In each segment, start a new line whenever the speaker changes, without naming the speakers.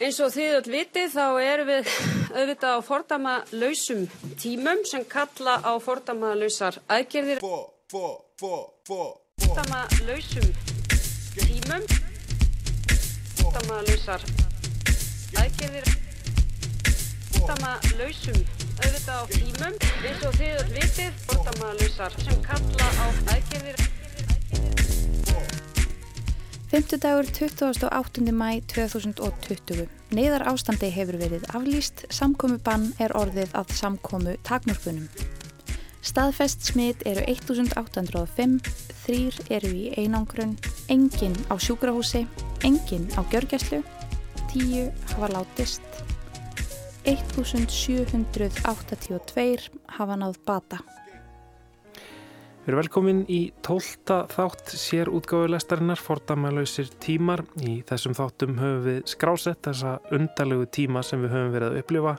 Eins og þið öll vitið þá erum við auðvitað á fordama lausum tímum sem kalla á fordama lausar aðgerðir. Fordama lausum tímum, fordama lausar aðgerðir, fordama lausum auðvitað á tímum eins og þið öll vitið fordama lausar sem kalla á aðgerðir.
Fymtudagur 28. mæ 2020. Neiðar ástandi hefur verið aflýst, samkomi bann er orðið að samkomu takmörkunum. Staðfest smitt eru 1805, þrýr eru í einangrun, enginn á sjúkrahúsi, enginn á gjörgjæslu, tíu hafa látist, 1782 hafa náð bata.
Við erum velkomin í tólta þátt sér útgáðulegastarinnar fordæmalauðsir tímar. Í þessum þáttum höfum við skrásett þessa undalegu tíma sem við höfum verið að upplifa.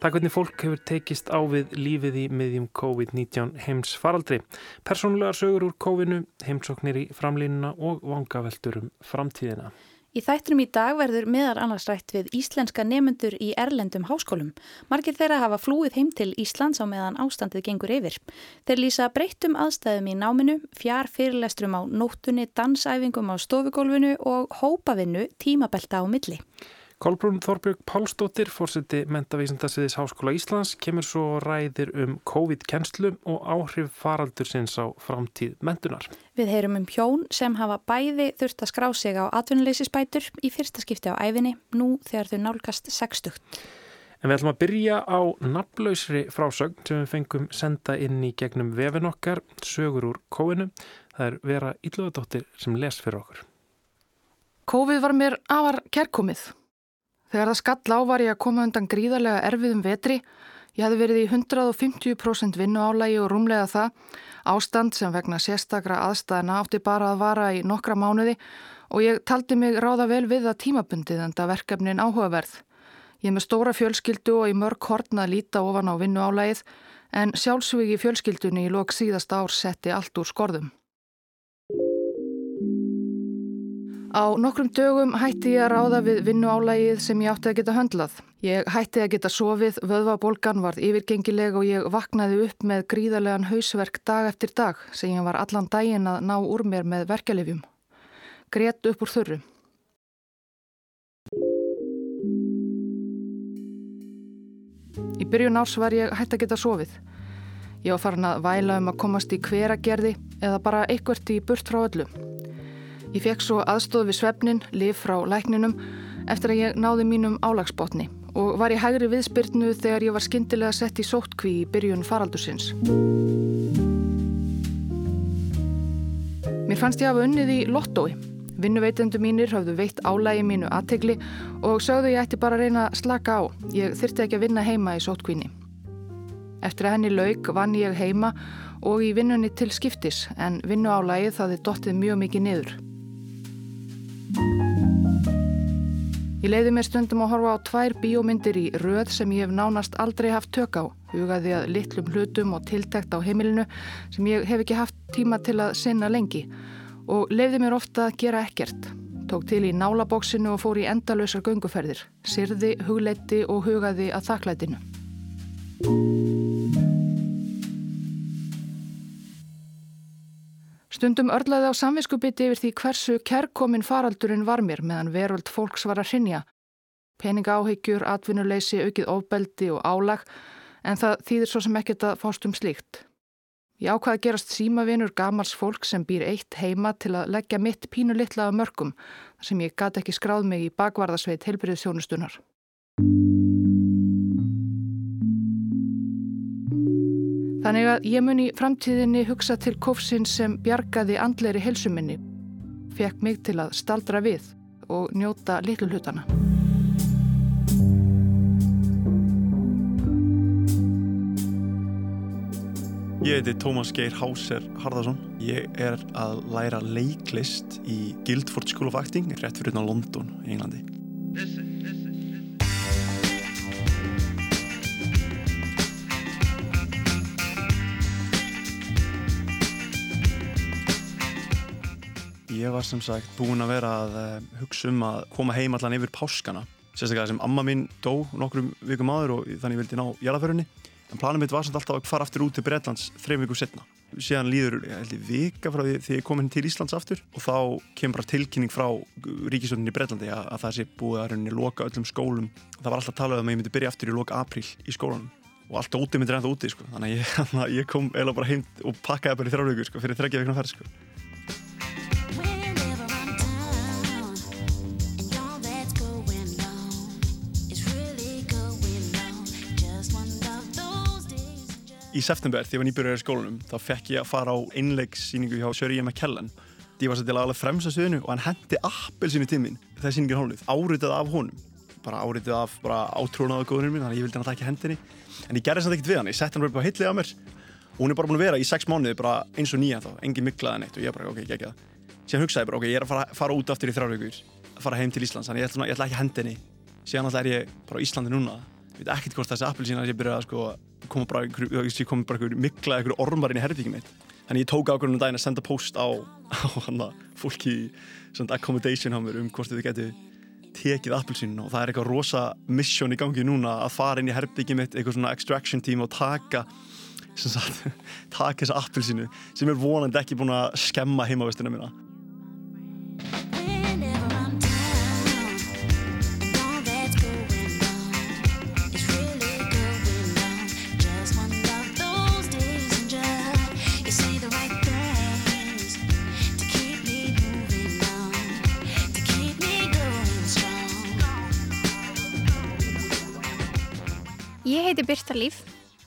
Það hvernig fólk hefur tekist á við lífið í miðjum COVID-19 heims faraldri. Personlegar sögur úr COVID-19, heimsóknir í framlínuna og vangaveltur um framtíðina.
Í þættunum í dag verður meðar annars rætt við íslenska nemyndur í erlendum háskólum. Margir þeirra hafa flúið heim til Íslands á meðan ástandið gengur yfir. Þeir lýsa breyttum aðstæðum í náminu, fjár fyrirlestrum á nóttunni, dansæfingum á stofugólfinu og hópavinnu tímabelta á milli.
Kolbrún Þorbjörg Pálsdóttir, fórseti Mentavísindasviðis Háskóla Íslands, kemur svo ræðir um COVID-kennslu og áhrif faraldur sinns á framtíð mentunar.
Við heyrum um hjón sem hafa bæði þurft að skrá sig á atvinnuleysisbætur í fyrsta skipti á æfinni, nú þegar þau nálgast 60.
En við ætlum að byrja á nafnlausri frásögn sem við fengum senda inn í gegnum vefin okkar, sögur úr kóinu. Það er Vera Ílluðadóttir sem les fyrir okkur.
COVID var mér afar kerkomið. Þegar það skall á var ég að koma undan gríðarlega erfiðum vetri. Ég hefði verið í 150% vinnu álægi og rúmlega það. Ástand sem vegna sérstakra aðstæðina átti bara að vara í nokkra mánuði og ég taldi mig ráða vel við það tímabundið en það verkefnin áhugaverð. Ég er með stóra fjölskyldu og í mörg hortna líta ofan á vinnu álægið en sjálfsvík í fjölskyldunni í lok síðasta ár setti allt úr skorðum. Á nokkrum dögum hætti ég að ráða við vinnu álægið sem ég átti að geta höndlað. Ég hætti að geta sofið, vöðvabólgan varð yfirgengileg og ég vaknaði upp með gríðarlegan hausverk dag eftir dag sem ég var allan daginn að ná úr mér með verkelifjum. Gret upp úr þurru. Í byrjun árs var ég hætti að geta sofið. Ég var farin að væla um að komast í hveragerði eða bara eitthvert í burt frá öllu. Ég fekk svo aðstóð við svefnin, lif frá lækninum eftir að ég náði mínum álagsbótni og var í hægri viðspyrnu þegar ég var skindilega sett í sóttkví í byrjun faraldusins. Mér fannst ég að hafa unnið í lottói. Vinnuveitendu mínir hafðu veitt álægi mínu aðtegli og sögðu ég ætti bara að reyna að slaka á. Ég þyrti ekki að vinna heima í sóttkvíni. Eftir að henni laug vann ég heima og í vinnunni til skiptis en vinnu álægi það er dottið mjög mikið niður. Ég leiði mér stundum að horfa á tvær bíómyndir í röð sem ég hef nánast aldrei haft tök á, hugaði að litlum hlutum og tiltækt á heimilinu sem ég hef ekki haft tíma til að sinna lengi og leiði mér ofta að gera ekkert. Tók til í nálabóksinu og fór í endalösar gönguferðir, sirði, hugleiti og hugaði að þakklætinu. Stundum örlaði á samviskubiti yfir því hversu kerkomin faraldurinn var mér meðan veröld fólks var að hrinja. Peninga áhyggjur, atvinnuleysi, aukið ofbeldi og álag en það þýðir svo sem ekkert að fást um slíkt. Ég ákvaði að gerast símavinur gamals fólk sem býr eitt heima til að leggja mitt pínu litla af mörgum þar sem ég gati ekki skráð mig í bakvarðasveit helbriðsjónustunar. Þannig að ég mun í framtíðinni hugsa til kofsinn sem bjargaði andleiri helsuminni, fekk mig til að staldra við og njóta litlu hlutana.
Ég heiti Tómas Geir Háser Harðarsson. Ég er að læra leiklist í Guildford School of Acting, rétt fyrir hérna London, Englandi. Ég var sem sagt búin að vera að eh, hugsa um að koma heim allan yfir páskana. Sérstaklega sem amma mín dó nokkrum vikum áður og þannig vildi ná jælaförunni en planum mitt var samt alltaf að fara aftur út til Breitlands þrejum vikum setna síðan líður, ég held ég, vika frá því því ég kom inn til Íslands aftur. Og þá kemur bara tilkynning frá ríkisvöldinni í Breitlandi að, að það sé búið að rauninni loka öllum skólum. Það var alltaf að tala um að ég myndi byrja aftur í loka april í skólanum. Og allt ótið myndi reynda úti sko. þannig að ég, ég kom eiginlega bara heim og pakkaði bara í þrjárvíku sko, fyrir þreggja vikna ferð sko. Í september þegar ég var nýbyrjar í skólanum þá fekk ég að fara á einleikssýningu hjá Sjöri Jema Kellen. Ég var svolítið alveg fremst að sviðinu og hann hendi appelsinu til mín. Þegar sýningin hálfið áritað af honum. Bara áritað af bara átrónaðu góðunum mín þannig að ég vildi hann að taka hendinni. En ég gerði þess að ekkert við hann. Ég sett hann bara upp á hillið á mér. Og hún er bara búin að vera í sex mánuði bara eins og nýja þá. Engin miklaði neitt og ég bara ok, ekki það. Síðan hugsaði ég bara ok, ég er að fara, fara út aftur í þrjárvíkur að fara heim til Íslands. Þannig ég ætla, ég ætla ekki að hendi henni. Síðan alltaf er ég bara á Íslandi núna ég veit ekkert hvort þessi appelsína ég byrjaði að sko koma bara ykkur mikla ykkur ormar inn í herrbyggjum mitt. Þannig ég tók ákveðunum daginn að senda post á, á hana fólki í accommodation á mér um hvort þið getur tekið appelsínu og það er eitthvað rosa mission í gangi núna að fara inn í herbyggjum mitt eitthvað svona extraction team og taka sagt, taka þessa appelsínu sem er vonandi ekki búin að skemma heimavestina mína
Ég heiti Birta Líf.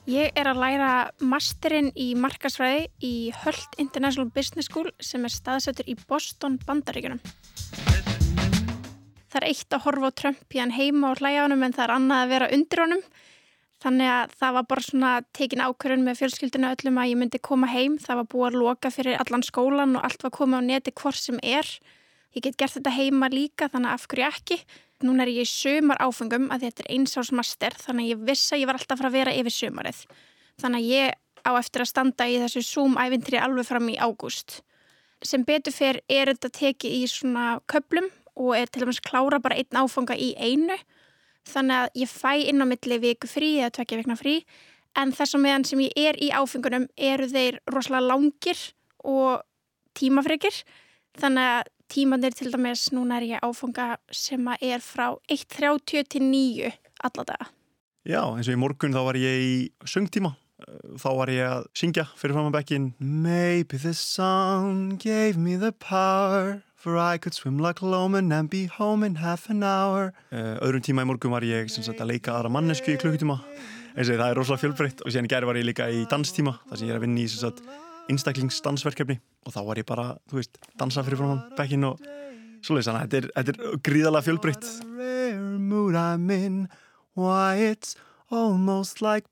Ég er að læra masterinn í markasfræði í Hult International Business School sem er staðsettur í Boston, Bandaríkunum. Það er eitt að horfa á Trump í hann heima og hlæja honum en það er annað að vera undir honum. Þannig að það var bara svona tekin ákvörðun með fjölskyldinu öllum að ég myndi koma heim. Það var búið að loka fyrir allan skólan og allt var komið á neti hvort sem er. Ég get gert þetta heima líka þannig af hverju ekki. Nún er ég í sömar áfengum að þetta er einsásmaster þannig að ég viss að ég var alltaf fara að vera yfir sömarið. Þannig að ég á eftir að standa í þessu Zoom-ævintri alveg fram í ágúst. Sem betur fyrr er þetta tekið í svona köplum og er til dæmis klára bara einn áfanga í einu. Þannig að ég fæ inn á milli viku frí eða tvekja vikna frí en þess að meðan sem ég er í áfengunum eru þeir rosalega langir og tímafrikir. Þannig að tímanir til dæmis, núna er ég áfanga sem að er frá 1.30 til 9 alladaga.
Já, eins og í morgun þá var ég í söngtíma. Þá var ég að syngja fyrir fram að bekkin Maybe the sun gave me the power For I could swim like Loman and be home in half an hour uh, Öðrum tíma í morgun var ég sagt, að leika aðra mannesku í klukkutíma Það er rosalega fjölbreytt og síðan gerð var ég líka í danstíma þar sem ég er að vinna í einstaklingsdansverkefni og þá var ég bara, þú veist, dansa fyrir frá bekkin og svoleiðis, þannig að þetta er, er gríðalega almost like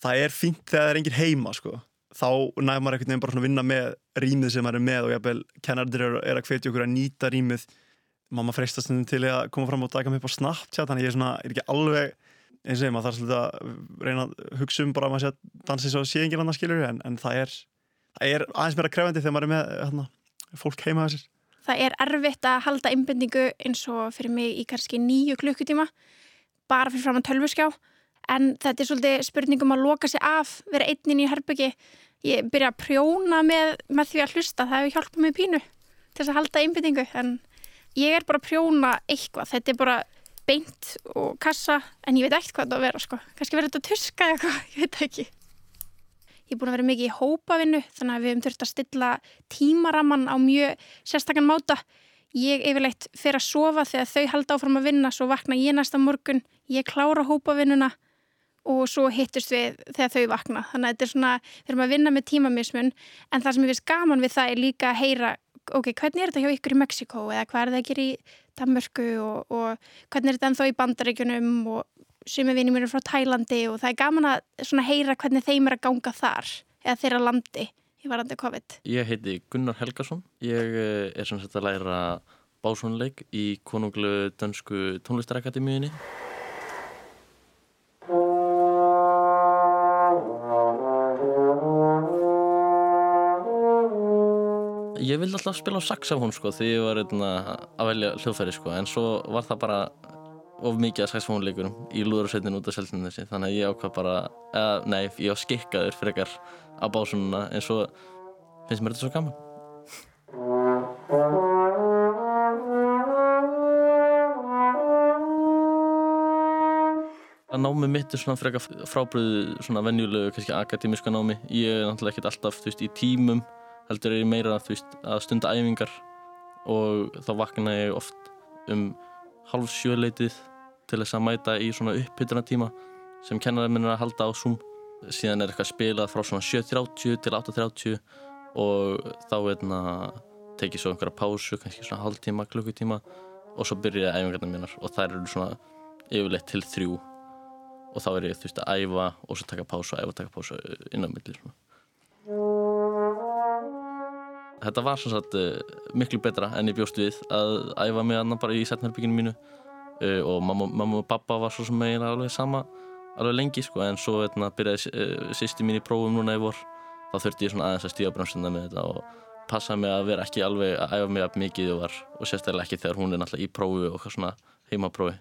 Það er fínt þegar það er engin heima, sko. Þá næður maður einhvern veginn bara að vinna með rýmið sem maður er með og ég hef kennardir er, að hvetja okkur að nýta rýmið. Mamma freistast til að koma fram og daka mig upp á Snapchat, þannig ég er, svona, er ekki alveg eins og ég, maður þarf svolítið að reyna að hugsa um bara að maður sé að dansi svo sé engin annar skilur en, en það, er, það er aðeins meira krefandi þegar maður er með hérna, fólk heima þessir.
Það er erfitt að halda innbendingu eins og fyrir mig í kannski nýju klukkutíma bara fyrir fram að tölvuskjá en þetta er svolítið spurningum að loka sig af, vera einnin í herbyggi ég byrja að prjóna með, með því að hlusta, það hefur hjálpað mig pínu til þess að halda innbendingu en ég er bara að prjóna eitthvað, þetta er bara beint og kassa en ég veit ekkert hvað það að vera sko. Kannski verður þetta tuska eða eitthvað, ég veit ekki. Ég er búin að vera mikið í hópavinnu þannig að við höfum þurft að stilla tímaraman á mjög sérstakann máta. Ég yfirleitt fer að sofa þegar þau halda áfram að vinna svo vakna ég næsta morgun, ég klára hópavinnuna og svo hittust við þegar þau vakna. Þannig að þetta er svona, við erum að vinna með tímamismun en það sem ég finnst gaman við það er líka að heyra ok, hvernig er þetta hjá ykkur í Mexiko eða hvað er það ekki í Danmörku og, og hvernig er þetta ennþá í bandaríkunum og sumi vinið mér er frá Tælandi og það er gaman að heyra hvernig þeim er að ganga þar eða þeirra landi í varandi COVID.
Ég heiti Gunnar Helgason, ég eh, er sem sagt að læra básónuleik í konunglu dönsku tónlistarakademíunni ég vildi alltaf spila á saxofón sko því ég var einna, að velja hljóðfæri sko en svo var það bara of mikið að saxofónleikurum í lúðarsveitin út af seltinu þessi þannig að ég ákvað bara, eða nei, ég var skikkaður frekar á básununa en svo finnst mér þetta svo gaman. Að námi mitt er svona frekar frábriðu svona venjulegu, kannski akademiska námi. Ég er náttúrulega ekkert alltaf, þú veist, í tímum heldur er ég meira, veist, að stunda æfingar og þá vakna ég oft um halv sjöleitið til þess að mæta í svona upphytuna tíma sem kennarinn minn er að halda á Zoom síðan er eitthvað spilað frá svona 7.30 til 8.30 og þá veitna tekið svo einhverja pásu, kannski svona halvtíma, klukkutíma og svo byrja æfingarna mínar og þær eru svona yfirleitt til þrjú og þá er ég þú veist að æfa og svo taka pásu æfa taka pásu inn á milli svona. Þetta var svona satt uh, miklu betra enn ég bjóst við að æfa mig annar bara í setnarbygginu mínu. Uh, og mamma, mamma og pappa var svo sem megin alveg sama alveg lengi sko. En svo veitna, byrjaði uh, sýsti mín í prófum núna í vor. Þá þurfti ég svona aðeins að stíða bremsina með þetta og passa mig að vera ekki alveg að æfa mig að mikið og var. Og sérstaklega ekki þegar hún er náttúrulega í prófi og svona heimaprófi.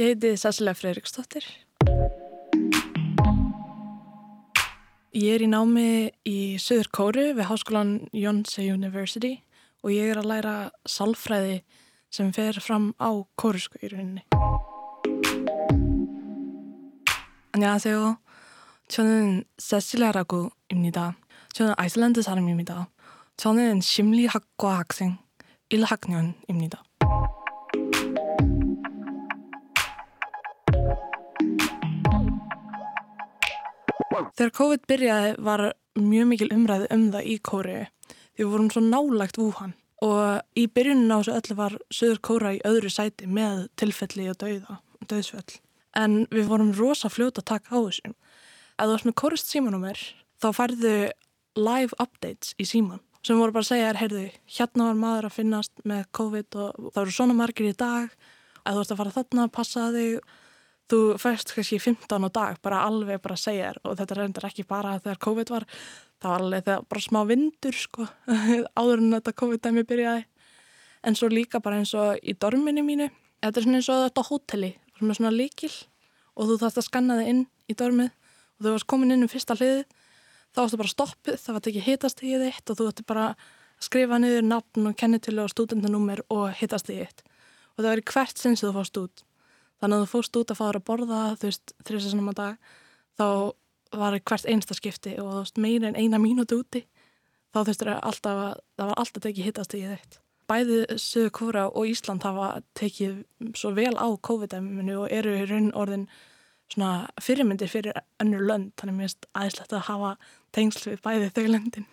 Ég heiti Sessilega Freiriksdóttir. Ég er í námi í Suður Kóru við Háskólan Yonsei University og ég er að læra salfræði sem fer fram á kórusku í rauninni. 안녕하세요. 저는 세실라라고 입니다. 저는 아이슬란드 사람입니다. 저는 심리학과 학생 1학년입니다. Þegar COVID byrjaði var mjög mikil umræði um það í Kóri því við vorum svo nálagt Wuhan og í byrjunin á þessu öllu var Suður Kóra í öðru sæti með tilfelli og dauða, dauðsfell. En við vorum rosa fljóta að taka á þessum. Ef þú varst með kórist símanúmer þá færðu live updates í síman sem voru bara að segja er, heyrðu, hérna var maður að finnast með COVID og það eru svona margir í dag, ef þú varst að fara þarna, passa þig þú fæst kannski 15 á dag bara alveg bara að segja þér og þetta reyndar ekki bara þegar COVID var það var alveg þegar bara smá vindur sko áður en þetta COVID-dæmi byrjaði. En svo líka bara eins og í dorminu mínu, þetta er svona eins og þetta hóteli, sem er svona líkil og þú þarfst að skanna þig inn í dormið. Og þú varst komin inn um fyrsta hliði þá varstu bara stoppuð, það var ekki hitast í þitt og þú ætti bara að skrifa niður nafn og kennitölu og studendanúmer og hitast í þitt. Og það var í hvert sinn sem þú fórst út Þannig að þú fóst út að fara að borða þú veist þrjusessunum á dag þá var hvert einsta skipti og þú veist meira en eina mínúti úti þá þurftur alltaf að það var alltaf tekið hittast í þitt. Bæði Suðu Kóra og Ísland hafa tekið svo vel á COVID-19 og eru í raun orðin svona fyrirmyndir fyrir önnur lönd þannig að mér finnst aðeinslegt að hafa tengsl við bæði þau löndin.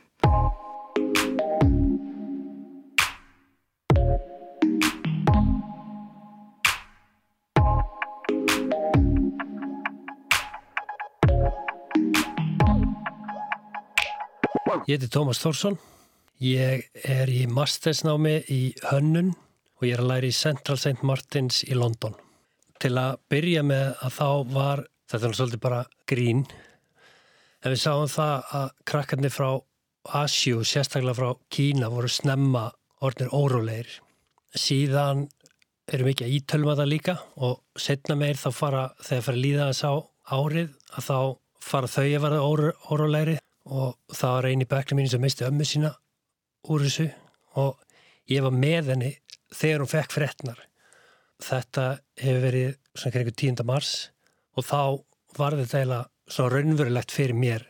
Ég heiti Tómas Þórsson. Ég er í mastersnámi í hönnun og ég er að læra í Central St. Martins í London. Til að byrja með að þá var, þetta er svolítið bara grín, en við sáum það að krakkarnir frá Asjú, sérstaklega frá Kína, voru snemma orðnir órólegir. Síðan erum ekki að ítölma það líka og setna meir þá fara, þegar fara líða þess á árið, að þá fara þau að vera órólegri og það var eini bekla mín sem misti ömmu sína úr þessu og ég var með henni þegar hún fekk frettnar. Þetta hefur verið svona kring 10. mars og þá var þetta eiginlega svona raunverulegt fyrir mér.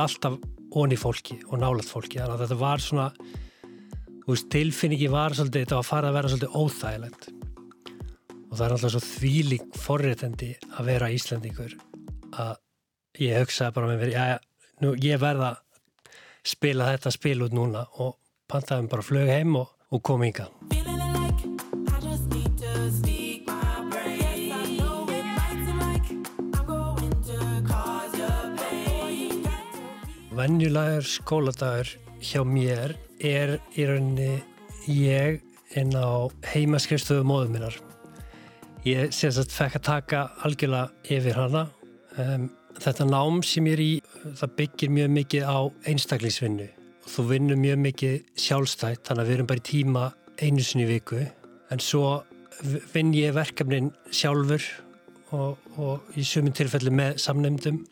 Alltaf onni fólki og nálat fólki, þannig að þetta var svona, veist, tilfinningi var svolítið, þetta var að fara að vera svolítið óþægilegt og það er alltaf svo þvíling forréttendi að vera Íslandingur að ég hugsaði bara með mér já, nú, ég verða spila þetta spil út núna og pantaði mér bara flög heim og, og kom ynga Vennjulegur skóladagur hjá mér er í rauninni ég inn á heimaskrifstöðu móðuminnar Ég sagt fekk að taka algjörlega yfir hana. Um, þetta nám sem ég er í, það byggir mjög mikið á einstaklingsvinnu. Þú vinnur mjög mikið sjálfstætt, þannig að við erum bara í tíma einu sinni viku. En svo vinn ég verkefnin sjálfur og, og í sumin tilfelli með samnefndum.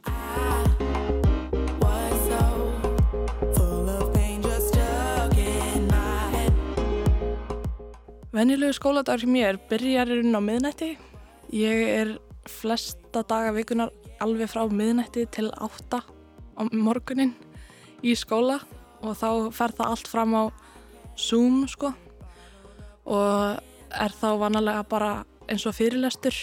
Venjulegu skóladagur hjá mér byrjarinn á miðnætti. Ég er flesta daga vikunar alveg frá miðnætti til átta á morgunin í skóla og þá fer það allt fram á Zoom sko. Og er þá vanalega bara eins og fyrirlestur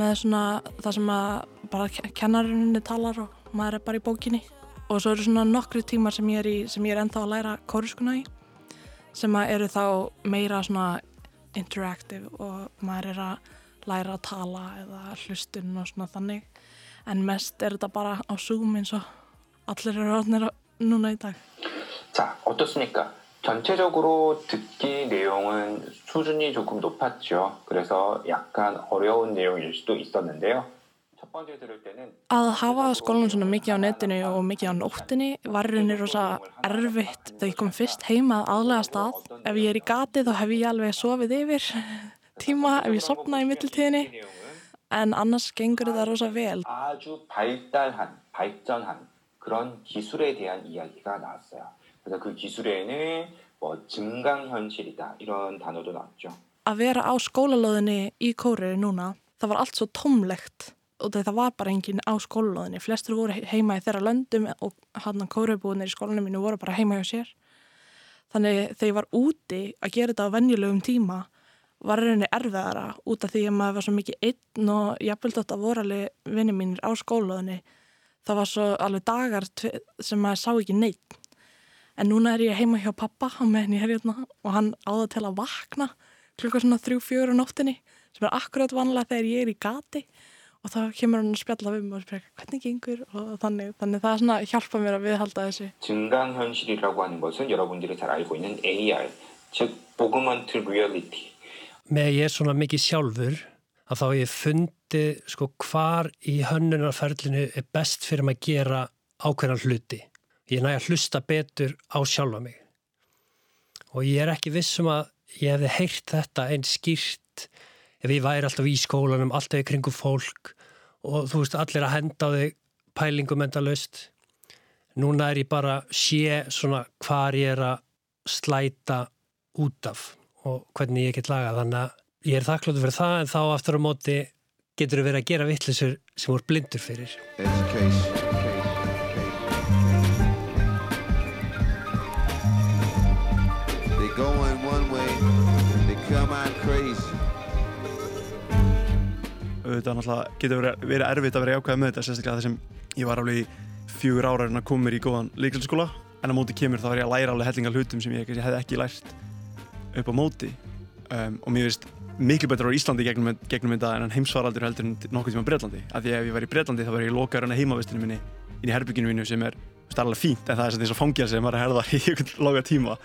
með svona það sem að bara kennarinninni talar og maður er bara í bókinni. Og svo eru svona nokkru tímar sem ég er, í, sem ég er ennþá að læra kóruskuna í sem eru þá meira svona interactive og maður er að læra að tala eða hlustun og svona þannig en mest er þetta bara á Zoom eins og allir eru orðinir núna í dag
자, 어떻습니까? 전체적으로 듣기 내용은 수준이 조금 높았죠. 그래서 약간 어려운 내용일 수도 있었는데요.
Að hafa skólan svona mikið á netinu og mikið á nóttinni var rauninni rosa erfitt þegar ég kom fyrst heima að aðlega stað. Ef ég er í gati þá hef ég alveg sofið yfir tíma ef ég sopna í mittiltíðinni en annars gengur þetta rosa vel. Að vera á skólalöðinni í kóriði núna, það var allt svo tómlegt og það var bara enginn á skólalóðinni. Flestur voru heima í þeirra löndum og hann kóriðbúinir í skólanum mínu voru bara heima hjá sér. Þannig þegar ég var úti að gera þetta á venjulegum tíma var rauninni erfiðara út af því að maður var svo mikið einn og jafnveld átt að voru alveg vinni mínir á skólaðinni. Það var svo alveg dagar sem maður sá ekki neitt. En núna er ég heima hjá pappa hérna og hann áða til að vakna klukka svona þrjú, fjögur á nóttinni sem er akkurat vanlega þegar ég er í gati og þá kemur hann að spjalla um og spyrja hvernig gengur? Og þannig, þannig það er svona að hjálpa mér að viðhalda þessi
증강현실이라고 하는 것은 여러분들이 잘 알고 있는 AI 즉 augmented reality.
Með ég er svona mikið sjálfur að þá ég fundi sko hvar í hönnunarferlinu er best fyrir maður að gera ákveðan hluti. Ég næg að hlusta betur á sjálfa mig. Og ég er ekki vissum að ég hefði heyrt þetta einn skýrt ef ég væri alltaf í skólanum, alltaf í kringum fólk og þú veist allir að henda á þig pælingum endalust. Núna er ég bara sé svona hvar ég er að slæta út af og hvernig ég get lagað. Þannig að ég er þakkláttu fyrir það en þá aftur á móti getur þú verið að gera vittlisur sem voru blindur fyrir.
Education. Come out crazy.
Þetta náttúrulega getur verið, erfitt að vera jákvæða með þetta, sérstaklega það sem ég var alveg í fjögur ára en að koma mér í góðan líklæðskóla en á móti kemur þá var ég að læra alveg hellinga hlutum sem ég hef ekki lært upp á móti. Um, og mér finnst miklu betur á Íslandi gegnum, gegnum þetta en heimsvaraldur heldur en nokkuð tíma Breitlandi af því ef ég var í Breitlandi þá var ég lokaður en að heimavistinu minni inn í herbygginu mínu sem er alveg fínt en það er eins og fangja sem maður herðar í einhvern laga tíma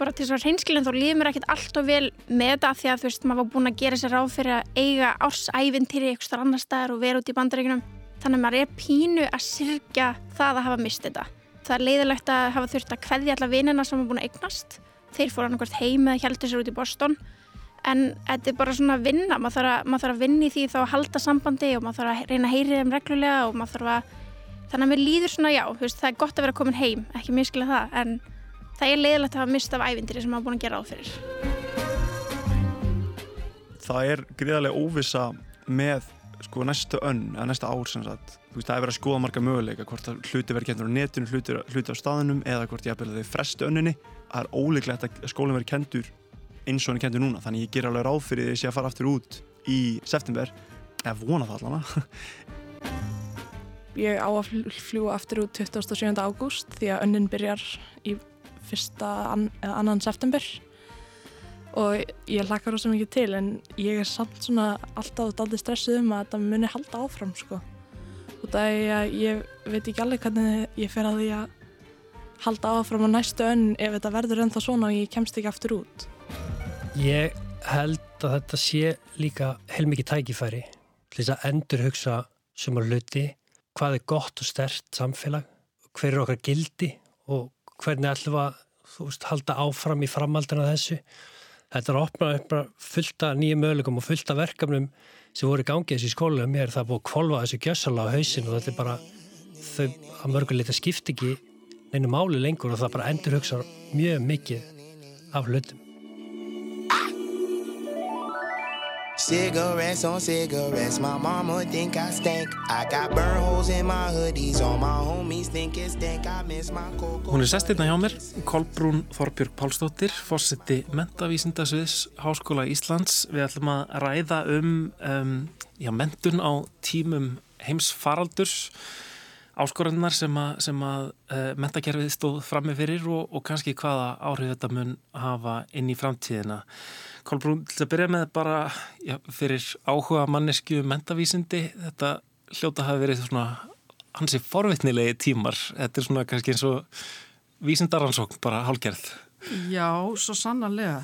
bara til þess að reynskilin þá líður mér ekkert alltaf vel með þetta því að þú veist, maður var búin að gera sér ráð fyrir að eiga ársævintýri eitthvað annar staðar og vera út í bandaríkunum þannig að maður er pínu að sirkja það að hafa mist þetta. Það er leiðilegt að hafa þurft að kveðja alla vinnina sem er búin að eignast. Þeir fór annarkvært heim eða heldur sér út í Boston. En þetta er bara svona að vinna. Maður þarf að, maður þarf að vinna í því þá að halda sambandi og maður þarf að reyna að heyri þeim reglulega og maður þarf að þannig að mér líður svona já, veist, það er gott að vera komin heim ekki miskila það, en það er leiðilegt að hafa mist af ævindiri sem maður búin að gera á fyrir.
Það er gríðarlega óvisa með sko næstu önn, eða næsta ár sem sagt. Þú veist, það er verið að skoða marga möguleika hvort hluti verið kentur á netinu, hluti, hluti á staðinum eða hvort ég að þau frestu önninni. Það er óleiklegt að skólinn verið kentur eins og hann er kentur núna, þannig ég ger alveg ráð fyrir því að ég að fara aftur út í september. Eða vona það allavega.
Ég á að fljúa aftur út 27. ágúst því að önnin byrjar í fyrsta an, annan september. Og ég hlakkar ósað mikið til en ég er samt svona alltaf aldrei stressuð um að þetta muni halda áfram sko. Og það er að ég veit ekki alveg hvernig ég fer að því að halda áfram á næstu önn ef þetta verður ennþá svona og ég kemst ekki aftur út.
Ég held að þetta sé líka heilmikið tækifæri til þess að endur hugsa sumar hluti, hvað er gott og stert samfélag, hver er okkar gildi og hvernig ætlum við að veist, halda áfram í framhaldina þessu. Þetta er að opna upp fullta nýja möguleikum og fullta verkefnum sem voru í gangi þessi skóla mér er það búið að kvolva þessu gjössala á hausin og þetta er bara þau að mörgulegt að skipta ekki neinu máli lengur og það bara endur hugsa mjög mikið af hlutum. Cigarettes on cigarettes, my mama think I stink. I got burn holes in my hoodies, all my homies think it stink. I miss my cocoa Hún er sestirna hjá mér, Kolbrún Þorbjörg Pálsdóttir, fórseti mentavísindasviðs Háskóla Íslands. Við ætlum að ræða um, um já, mentun á tímum heimsfaraldurs áskorannar sem að, sem að uh, mentakerfið stóð frammi fyrir og, og kannski hvaða áhrif þetta mun hafa inn í framtíðina Kolbrún, til að byrja með bara já, fyrir áhuga mannesku mentavísindi, þetta hljóta hafi verið svona hansi forvitnilegi tímar, þetta er svona kannski eins og vísindaransókn bara hálgerð.
Já, svo sannarlega.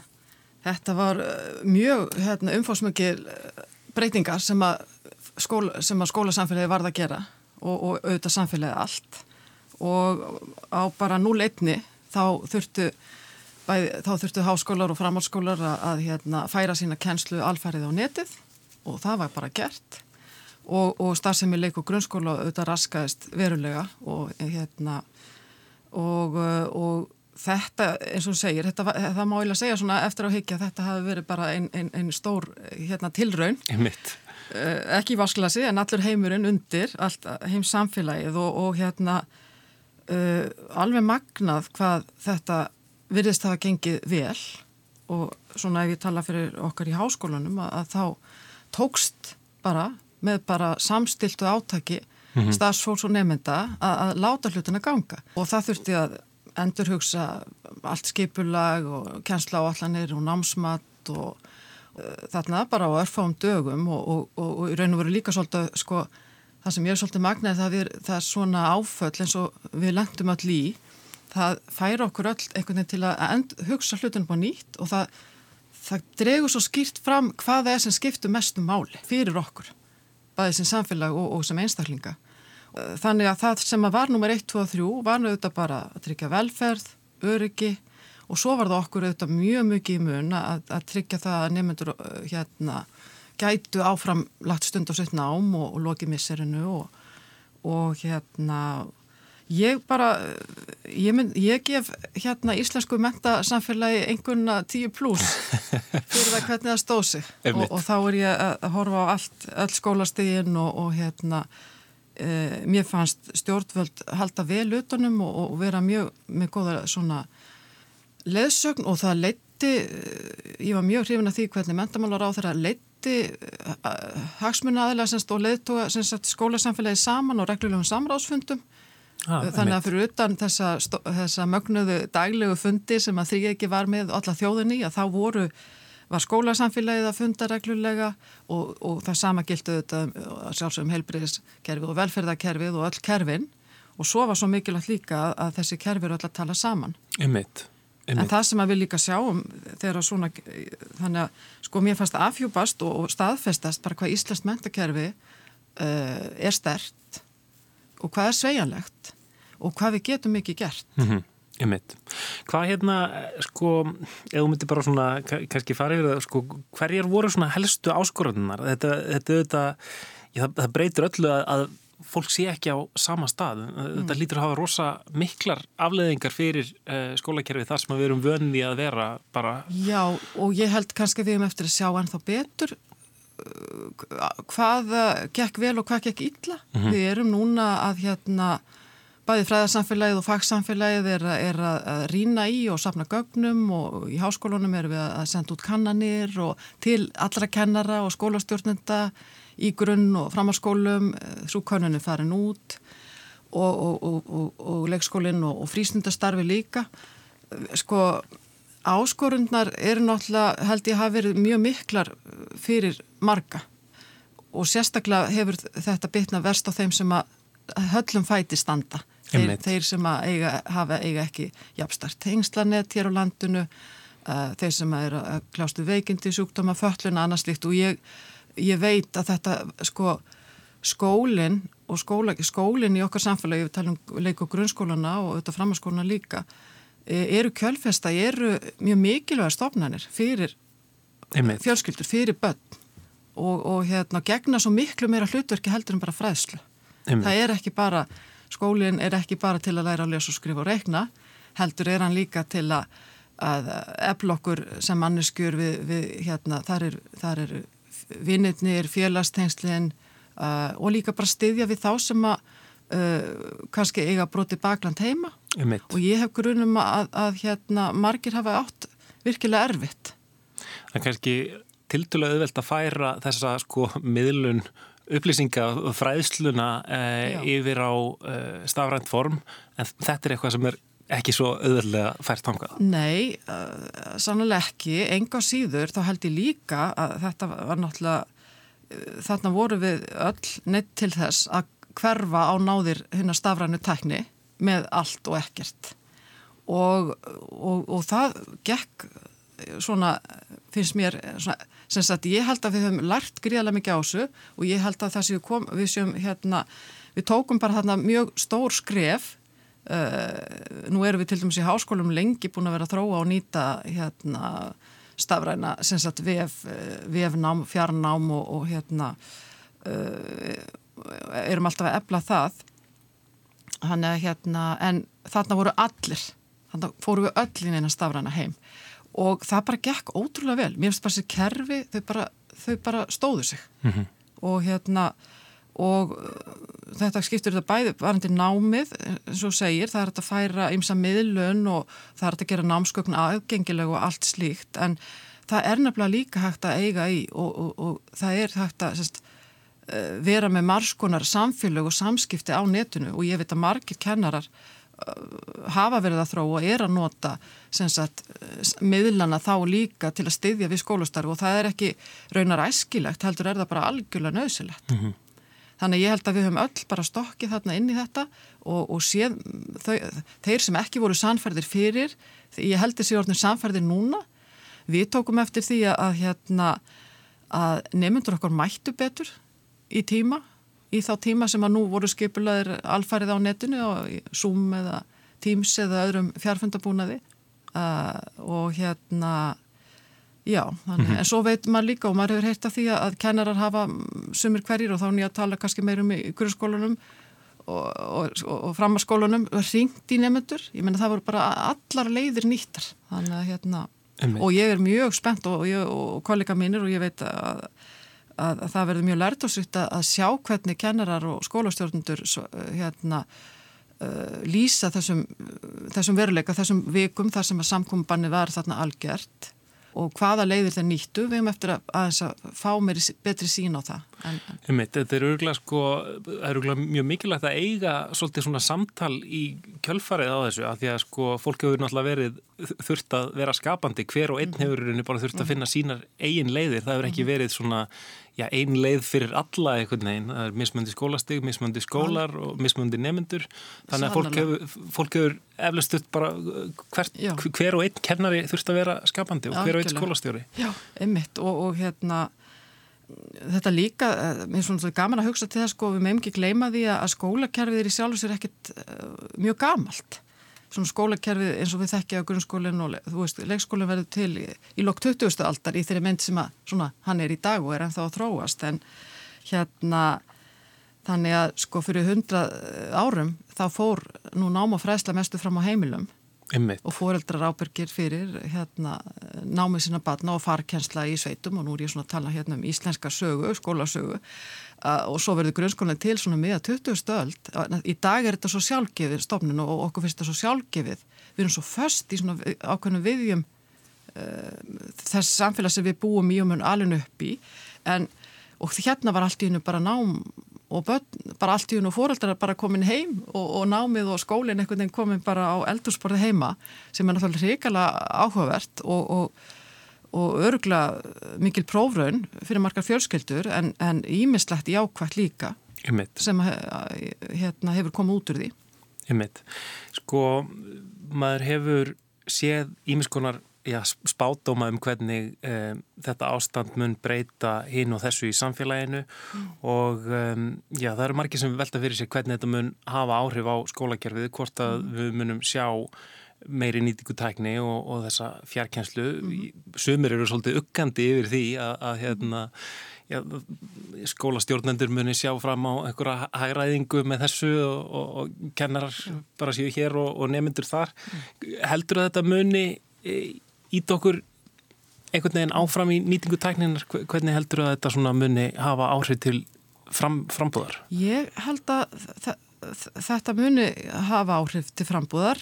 Þetta var uh, mjög hérna, umfóðsmöggil uh, breytingar sem að, skóla, sem að skólasamfélagi varða að gera og, og auðvitað samfélagi allt og á bara 0-1 þá þurftu bæði, þá þurftu háskólar og framhaldsskólar að, að hérna, færa sína kennslu alfærið á netið og það var bara gert. Og, og starfsemi leik og grunnskóla auðvitað raskaðist verulega og hérna og, og þetta eins og segir, þetta, það má ég að segja svona eftir á higgja þetta hafi verið bara einn ein, ein stór hérna, tilraun. Uh, ekki vasklasi en allur heimurinn undir allt heims samfélagið og, og hérna uh, alveg magnað hvað þetta virðist það að gengið vel og svona ef ég tala fyrir okkar í háskólanum að, að þá tókst bara með bara samstiltu átaki mm -hmm. stafsfólks og nefnda að, að láta hlutina ganga og það þurfti að endurhugsa allt skipulag og kjensla á allanir og námsmatt og uh, þarna bara á örfáum dögum og, og, og, og í raun og veru líka svolítið sko það sem ég er svolítið magnaði það, það er svona áföll eins og við lendum öll í það færa okkur öll einhvern veginn til að end, hugsa hlutunum á nýtt og það, það dregur svo skýrt fram hvað það er sem skiptur mestum máli fyrir okkur, bæðið sem samfélag og, og sem einstaklinga. Þannig að það sem að var nummer 1, 2 og 3 var auðvitað bara að tryggja velferð, öryggi og svo var það okkur auðvitað mjög mjög í mun að, að tryggja það að nefnendur hérna gætu áfram lagt stund á sitt nám og, og lokið misserinu og, og hérna Ég bara, ég, mynd, ég gef hérna íslensku mentasamfélagi einhverna 10 pluss fyrir það hvernig það stóð sig. Og, og þá er ég að horfa á allt, öll skólastegin og, og hérna e, mér fannst stjórnvöld halda vel utanum og, og vera mjög með góða svona leðsögn og það leitti, ég var mjög hrifin að því hvernig mentamálar á þeirra leitti hagsmunna aðeins og leiðtóa skólasamfélagi saman og reglulegum samráðsfundum Ah, Þannig að fyrir utan þessa, þessa mögnuðu daglegu fundi sem að því ekki var með alla þjóðinni að þá voru, var skólasamfélagið að funda reglulega og, og það sama gildu þetta sjálfsögum helbriðiskerfið og velferðarkerfið og öll kerfin og svo var svo mikilvægt líka að, að þessi kerfi eru öll að tala saman.
Einmitt.
En það sem að við líka sjáum þegar svona, þannig að sko mér fannst afhjúpast og, og staðfestast bara hvað Íslands mentakerfi uh, er stert og hvað er sveianlegt og hvað við getum mikið gert.
Mm -hmm. Ég mitt. Hvað hérna, sko, ef þú myndir bara svona, kannski farið yfir það, sko, hverjar voru svona helstu áskorðunar? Þetta, þetta, þetta, já, það, það breytir öllu að, að fólk sé ekki á sama stað. Mm. Þetta lítur að hafa rosa miklar afleðingar fyrir uh, skólakerfi þar sem við erum vöndi að vera bara...
Já, og ég held kannski við um eftir að sjá ennþá betur hvað gekk vel og hvað gekk illa. Mm -hmm. Við erum núna að hérna bæði fræðarsamfélagið og fagsamfélagið er, er að rína í og sapna gögnum og í háskólunum erum við að senda út kannanir og til allra kennara og skólastjórnenda í grunn og framhalskólum, svo kannunum farin út og, og, og, og leikskólinn og frísnundastarfi líka. Sko áskorundnar eru náttúrulega held ég hafi verið mjög miklar fyrir marga. Og sérstaklega hefur þetta bitna verst á þeim sem að höllum fæti standa. Þeir, þeir sem að eiga, hafa eiga ekki jafnstart hengslanett hér á landinu uh, þeir sem er að klástu veikindi, sjúkdóma, fölluna, annars líkt og ég, ég veit að þetta sko skólinn og skóla, skólinn í okkar samfélagi, við talum leik og grunnskólana og auðvitað framhanskólana líka, e, eru kjölfesta, eru mjög mikilvæga stofnanir fyrir. Fjölskyldur, fyrir börn og, og hérna gegna svo miklu meira hlutverki heldur en bara fræðslu.
Einmitt.
Það er ekki bara, skólinn er ekki bara til að læra að lesa og skrifa og reikna, heldur er hann líka til að, að eflokkur sem manneskjur við, við hérna, þar eru er vinnirnir, félagstengslinn, uh, og líka bara styðja við þá sem að uh, kannski eiga broti bakland heima
Einmitt.
og ég hef grunum að, að hérna, margir hafa átt virkilega erfitt.
Er kannski tildulega auðvelt að færa þessa sko miðlun upplýsinga fræðsluna eh, yfir á eh, stafrænt form en þetta er eitthvað sem er ekki svo auðvöldlega fært tangað.
Nei, uh, sannlega ekki. Enga síður þá held ég líka að þetta var náttúrulega þarna voru við öll neitt til þess að hverfa á náðir hérna stafrænu tækni með allt og ekkert og, og, og það gekk svona, finnst mér svona, sem sagt, ég held að við höfum lært gríðarlega mikið á þessu og ég held að það séu kom, við séum hérna, við tókum bara þarna mjög stór skref uh, nú erum við til dæmis í háskólum lengi búin að vera að þróa og nýta hérna stafræna sagt, vef, vefnám, fjarnám og, og hérna uh, erum alltaf að ebla það. Hann er hérna en þarna voru allir þarna fóru við öll í neina stafræna heim og það bara gekk ótrúlega vel. Mér finnst bara þessi kerfi, þau bara, þau bara stóðu sig.
Mm -hmm.
og hérna og þetta skiptur þetta bæði varandi námið, eins og segir það er að færa ymsa miðlun og það er að gera námskökn aðgengileg og allt slíkt, en það er nefnilega líka hægt að eiga í og, og, og það er hægt að sest, vera með margskonar samfélög og samskipti á netinu. Og ég veit að margir kennarar hafa verið að þróa og er að nota sagt, miðlana þá líka til að styðja við skólastarf og það er ekki raunar æskilegt, heldur er það bara algjörlega nöðsilegt.
Mm -hmm.
Þannig ég held að við höfum öll bara stokkið þarna inn í þetta og, og séð þau, þeir sem ekki voru sannferðir fyrir, ég held þessi orðin sannferðir núna, við tókum eftir því að, hérna, að nefnundur okkar mættu betur í tíma, í þá tíma sem að nú voru skipulaðir alfarið á netinu og Zoom eða Teams eða öðrum fjárfundabúnaði uh, og hérna Já, þannig, mm -hmm. en svo veit maður líka og maður hefur heyrt af því að kennarar hafa sumir hverjir og þá nýja að tala kannski meirum í grunnskólanum og, og, og, og frammarskólanum ringt í nefnendur, ég menna það voru bara allar leiðir nýttar þannig að hérna,
Einmitt.
og ég er mjög spennt og kollega mínir og ég veit að, að, að það verður mjög lært og sýtt að sjá hvernig kennarar og skólastjórnundur hérna uh, lýsa þessum, þessum veruleika, þessum vikum þar sem að samkominbanni var þarna algjört og hvaða leiðir þeir nýttu. Við hefum eftir að, að, að fá mér betri sín á það en.
Mitt, Þetta er örgulega sko, mjög mikilvægt að eiga svolítið svona samtal í kjölfarið á þessu að því að sko fólk hefur náttúrulega verið þurft að vera skapandi, hver og einn mhm. hefur bara þurft að mhm. finna sínar eigin leiðir. Það hefur ekki mhm. verið svona já, ein leið fyrir alla einhvern veginn. Það er mismöndi skólastig, mismöndi skólar og mismöndi nefnendur þannig að fólk hefur, fólk hefur eflust upp bara hvert, hver og einn kennari þurft að vera skapandi og hver og einn skólastjóri.
Já, einmitt. Og, og hérna þetta líka, eh, mér er svona gaman að hugsa til það sko, við meðum ekki gleyma því að skólakerfið er í sjálf og sér ekkit uh, mjög gamalt svona skólakerfið eins og við þekkja á grunnskólinn og þú veist, leikskólinn verður til í, í lok 20. aldar í þeirri mynd sem að svona, hann er í dag og er ennþá að þróast en hérna þannig að sko fyrir hundra árum þá fór nú náma fræsla mestu fram á heimilum
Einmitt.
og foreldrar ábyrgir fyrir hérna, námið sína batna og farkjensla í sveitum. Og nú er ég svona að tala hérna um íslenska sögu, skólasögu. Og svo verður grunnskólan til svona með að 20 stöld, í dag er þetta svo sjálfgefið stofnun og okkur finnst þetta svo sjálfgefið. Við erum svo först í svona ákveðinu viðjum uh, þess samfélag sem við búum í og mun alveg upp í. En og hérna var allt í hennu bara nám og börn, bara allt í hún og fóreldrar bara komin heim og, og námið og skólinn einhvern veginn komin bara á eldursporði heima sem er náttúrulega hrikala áhugavert og, og, og örgla mikil prófraun fyrir margar fjölskyldur en ímislegt í ákvæmt líka
Einmitt.
sem hérna, hefur komið út úr því
Einmitt. Sko, maður hefur séð ímiskonar já, spátdóma um hvernig um, þetta ástand mun breyta hinn og þessu í samfélaginu mm. og um, já, það eru margir sem velta fyrir sig hvernig þetta mun hafa áhrif á skólakerfið, hvort að mm. við munum sjá meiri nýtingutækni og, og þessa fjarkjænslu. Mm. Sumir eru svolítið uggandi yfir því að, að hérna, já, skólastjórnendur muni sjá fram á einhverja hægræðingu með þessu og, og, og kennarar bara séu hér og nemyndur þar. Heldur að þetta muni ít okkur einhvern veginn áfram í nýtingutækninar? Hvernig heldur að þetta muni hafa áhrif til fram, frambúðar?
Ég held að þetta muni hafa áhrif til frambúðar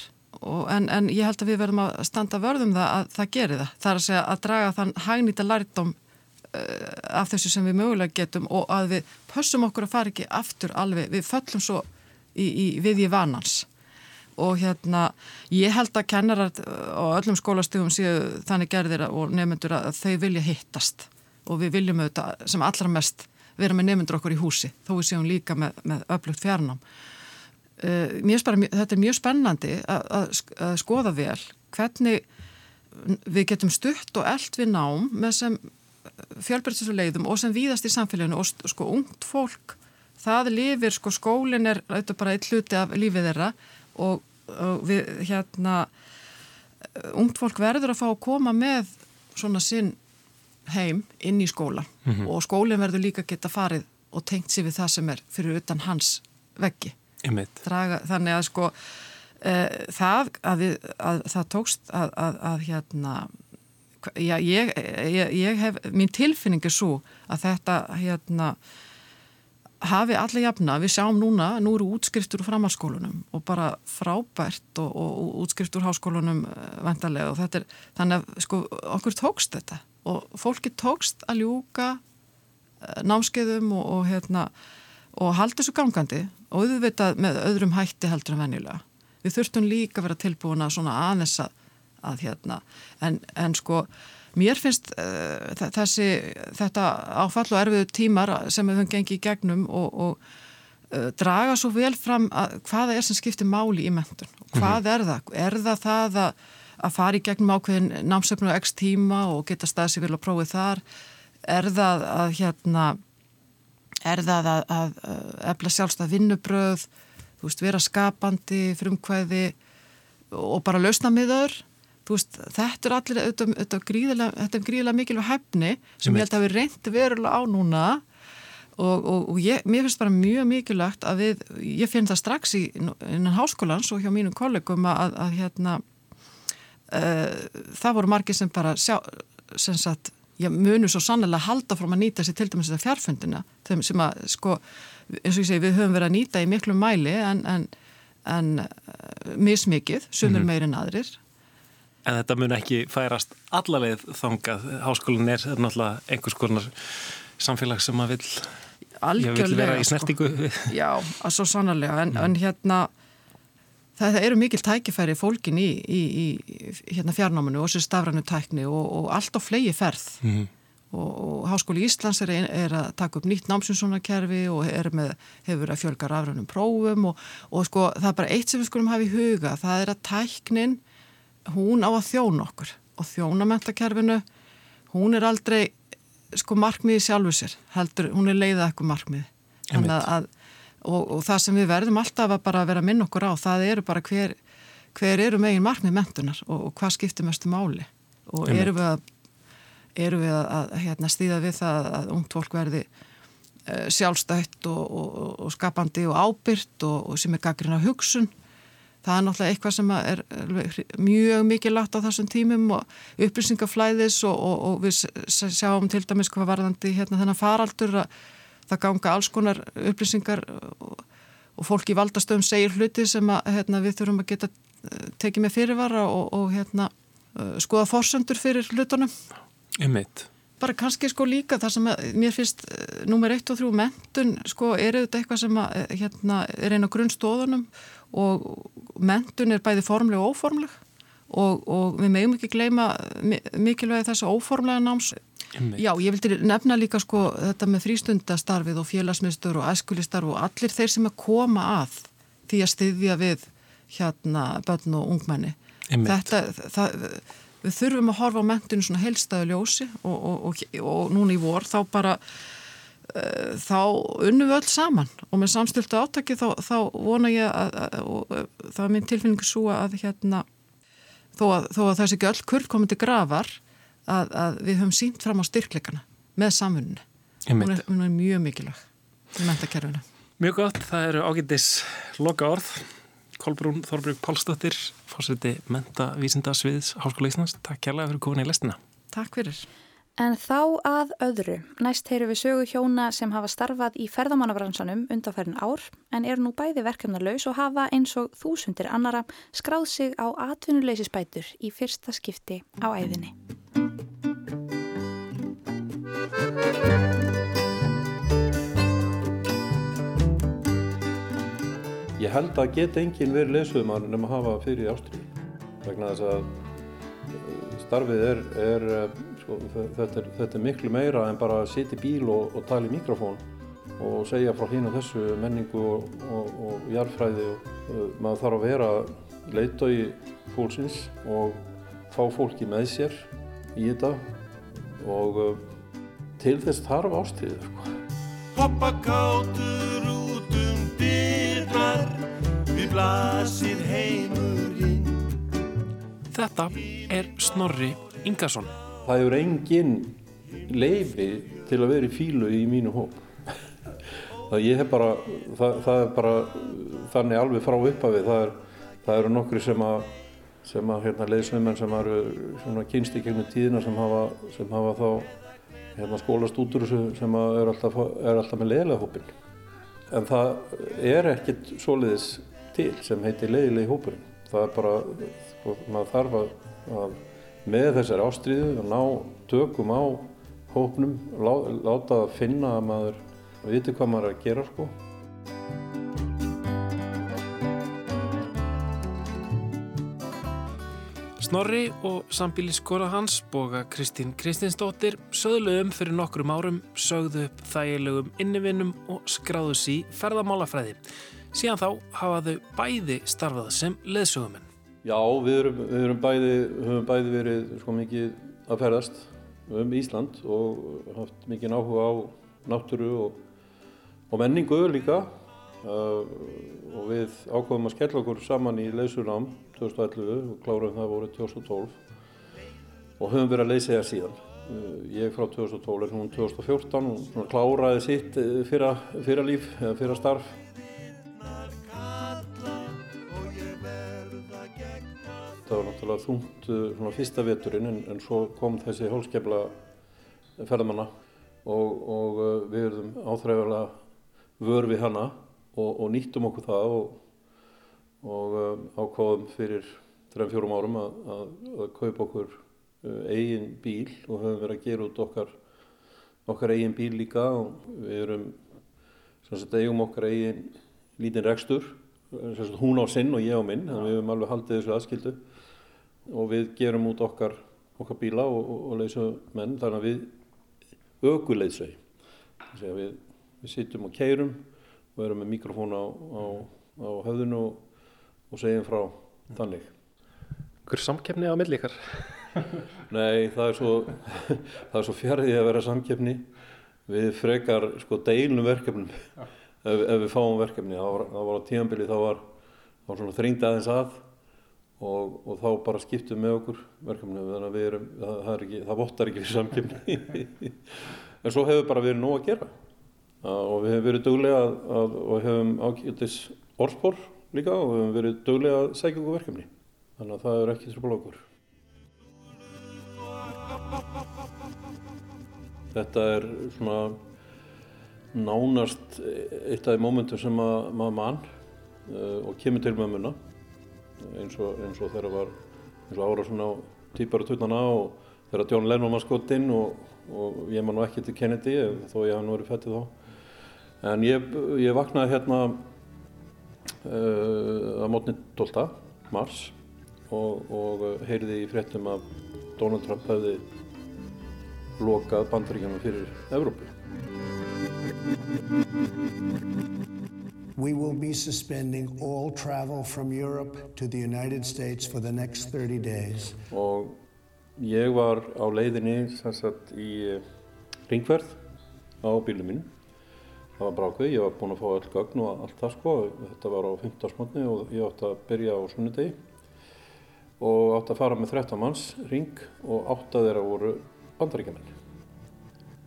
en, en ég held að við verðum að standa vörðum það að það gerir það. Það er að segja að draga þann hagnýta lærdom uh, af þessu sem við mögulega getum og að við pössum okkur að fara ekki aftur alveg, við föllum svo í, í, við í vanans og hérna ég held að kennarar á öllum skólastugum séu þannig gerðir og nefnendur að þau vilja hittast. Og við viljum auðvitað sem allra mest vera með nefnendur okkur í húsi þó við séum líka með, með öflugt fjarnám. Uh, bara, þetta er mjög spennandi að, skoða vel hvernig við getum stutt og eld við nám með sem fjölbyrðsins leiðum og sem víðast í samfélaginu og sko ungt fólk það lifir, sko skólin er auðvitað bara eitt hluti af lífið þeirra og við hérna ungt fólk verður að fá að koma með svona sinn heim inn í skóla. Mm -hmm. og skólinn verður líka geta farið og tengt sér við það sem er fyrir utan hans veggi. Draga, þannig að sko e, það að, við, að það tókst að, að, að hérna já, ég, ég, ég hef mín tilfinning er svo að þetta hérna hafi allir jafna, við sjáum núna nú eru útskriftur framhalskólunum og bara frábært og, og, og útskriftur háskólunum eh, vendarlega og þetta er, þannig að sko okkur tókst þetta. Og fólki tókst að ljúka eh, námskeiðum og, og hérna og haldi þessu gangandi. Og auðvitað með öðrum hætti heldur en venjulega. Við þurftum líka að vera tilbúin að svona aðeins að, að hérna, en, en sko mér finnst uh, þessi, þetta áfall og erfiðu tímar sem við höfum gengið í gegnum og, og uh, draga svo vel fram að hvaða er sem skiptir máli í mentun. Hvað mm -hmm. er það? Er það það að, að fara í gegnum ákveðin námsöfnu og x tíma og geta staðs vil og prófið þar? Er það að hérna er það að, að, efla sjálfstað vinnubröð, þú veist, vera skapandi, frumkvæði og bara lausna miður. Veist, þetta er allir, þetta, þetta er gríðilega, gríðilega mikilvæg hefni sem ég held að við reyndi verulega á núna. Og, og, og ég, mér finnst bara mjög mikilvægt að við, ég finn það strax í innan háskólans og hjá mínum kollegum að, að hérna, uh, það voru margir sem bara sjá, sem sagt, já, munu svo sannlega halda frá að nýta sér til dæmis þetta fjárfundina sem að sko, eins og ég segi við höfum verið að nýta í miklu mæli en, en, en uh, mismikið, sumur mm -hmm. meirinn aðrir
En þetta mun ekki færast allarleið þangað, háskólinn er náttúrulega einhvers konar samfélag sem að vil, vil vera í sko. snertingu
sko. Já, að svo sannlega en, en hérna Það eru mikil tækifæri fólkin í, í, í hérna fjarnámanu og sér stafrannu tækni og, og allt á flegi ferð mm -hmm. og, og Háskóli Íslands er, er að taka upp nýtt námsinsónarkerfi og með, hefur að fjölga rafrannum prófum og, og sko það er bara eitt sem við skulum hafa í huga, það er að tæknin, hún á að þjóna okkur og þjónamentakerfinu, hún er aldrei sko markmiði sjálfu sér, heldur, hún er leiðað eitthvað markmiði. Að og, og það sem við verðum alltaf að bara vera að minna okkur á, það eru bara hver, hver eru megin markmið mentunar og, og hvað skiptir mestu máli. Og eru við að, eru við að, að hérna, stýða við það að ungt fólk verði uh, sjálfstætt og, og skapandi og ábyrt og sem er gaggrinn á hugsun það er náttúrulega eitthvað sem er mjög mikið lagt á þessum tímum og upplýsingaflæðis og við sjáum til dæmis hvað varðandi hérna þennan faraldur að það ganga alls konar upplýsingar og, og fólk í valdastöðum segir hluti sem að, hérna, við þurfum að geta eh, tekið með fyrirvara og, og hérna, eh, skoða fórsöndur fyrir hlutunum.
Ymmiðt.
Bara kannski sko líka það sem að, mér finnst eh, nummer 1 og 3 mentun sko er auðvitað eitthvað sem að, hérna, er einn á grunnstóðunum og mentun er bæði formleg og óformleg og, og við meðum ekki gleyma mikilvægi þess að óformlega náms Já, ég vildi nefna líka sko þetta með frístundastarfið og félagsmyndstur og æskulistar og allir þeir sem að koma að því að styðja við hérna börn og ungmenni. Þetta, það, við þurfum að horfa á mentinu svona heilstæðu ljósi og, og, og, og núna í vor þá bara þá unnum við öll saman. Og með samstiltu átaki þá, þá vona ég að, að, að það er minn tilfinningu svo að hérna þó að, þó að þessi ekki öll kurv komið til grafar að, að við höfum sínt fram á styrkleikana með samfunni hún er, hún er mjög mikilvæg í mentakerfinu
Mjög gott, það eru ágættis loka orð Kolbrún Þorbrug Pálsdóttir fórseti mentavísinda sviðs Háskóla Íslands, takk kærlega fyrir komin í lestina.
Takk fyrir
En þá að öðru. Næst heyru við sögu hjóna sem hafa starfað í ferðamannabransanum undanferðin ár en eru nú bæði verkefnarlaus og hafa eins og þúsundir annara skráð sig á atvinnuleysisbætur í fyrsta skipti á æðinni.
Ég held að geta enginn verið lesuðumar nema að hafa fyrir ástriði vegna þess að eh, starfið er, er sko, þetta, er þetta er miklu meira en bara að sitja í bíl og, og tala í mikrofón og segja frá hín og þessu menningu og, og, og jarðfræði og uh, maður þarf að vera leita í fólksins og fá fólki með sér í þetta og uh, til þess þarf ástriðið sko.
Hoppa kátur út um dyrnar Við blasir heimurinn
Þetta er Snorri Ingarsson
Það hefur engin leifi til að vera í fílu í mínu hóp. Það, hef bara, það, það er bara þannig alveg frá upphafi. Það, er, það eru nokkri sem að, sem að hérna, leiðsveimenn sem eru kynst í gegnum tíðina sem hafa, sem hafa þá hérna, skólast út úr þessu sem er alltaf, er alltaf með leiðilega hópin. En það er ekkert soliðis til sem heitir leiðilegi hópurinn. Það er bara, sko, maður þarf að með þessari ástríðu að ná tökum á hópnum, lá, láta það finna að maður viti hvað maður er að gera sko.
Snorri og sambíliskora hans, boga Kristín Kristinsdóttir, sögluðum fyrir nokkrum árum, sögðu upp þægilegum innivinnum og skráðu sí ferðamálafræði. Síðan þá hafa þau bæði starfað sem leðsögumenn.
Já, við erum, við erum bæði, höfum bæði verið sko mikið að ferðast um Ísland og haft mikið áhuga á náttúru og, og menningu líka. Uh, og við ákvaðum að skella okkur saman í leysunám 2011 og kláruðum það voru 2012 og höfum verið að leysa það síðan. Uh, ég frá 2012 er hún 2014 og kláraði sitt uh, fyrra, fyrra líf, fyrra starf það var náttúrulega þúnt svona fyrsta veturinn en, en svo kom þessi hólskefla ferðamanna og, og uh, við verðum áþræðarlega vör við hana og, og nýttum okkur það og, og um, ákváðum fyrir 3-4 árum að, að, að kaupa okkur eigin bíl og höfum verið að gera út okkar, okkar eigin bíl líka og við erum sagt, eigum okkar eigin lítinn rekstur hún á sinn og ég á minn þannig að við hefum alveg haldið þessu aðskildu og við gerum út okkar, okkar bíla og, og, og leysum menn þannig að við aukuleysau við, við sittum og keirum og erum með mikrofón á, á, á höfðinu og, og segjum frá þannig.
Hver samkeppni á milli ykkar?
Nei, það er svo það er svo fjarið að vera samkeppni. Við frekar sko deilum verkefnum. Ef, ef við fáum verkefni það var, það var á tímanbili þá var, var svona þrýnd aðeins að og, og þá bara skiptum með okkur verkefni þannig að erum, það, það, ekki, það vottar ekki fyrir samkjöfni en svo hefur bara verið nóg að gera. Og við hefum verið döglega að, að, og hefum ákjöldis orðspor líka og við hefum verið döglega að segja okkur verkefni. Þannig að það er ekki trúbál okkur. Þetta er svona nánast eitt af því mómentum sem maður mann uh, og kemur til með munna eins og, eins og þeirra var eins og ára svona týpar og tutnana og þeirra John Lennon var skotinn og, og ég man nú ekki til Kennedy þó ég haf nú verið fættið þá en ég, ég vaknaði hérna uh, að mótni 12. mars og, og heyrði í fréttum að Donald Trump hefði lokað bandaríkjana fyrir Evrópu
We will be suspending all travel from Europe to the United States for the next 30 days.
Og Ég var á leiðinni sagt, í ringverð á bílum minn. Það var brákvið, ég var búinn að fá öll gögn og allt það sko. Þetta var á 15. smotni og ég átti að byrja á sunnudegi og átti að fara með 13 manns ring og átti að þeirra voru bandaríkjamenn.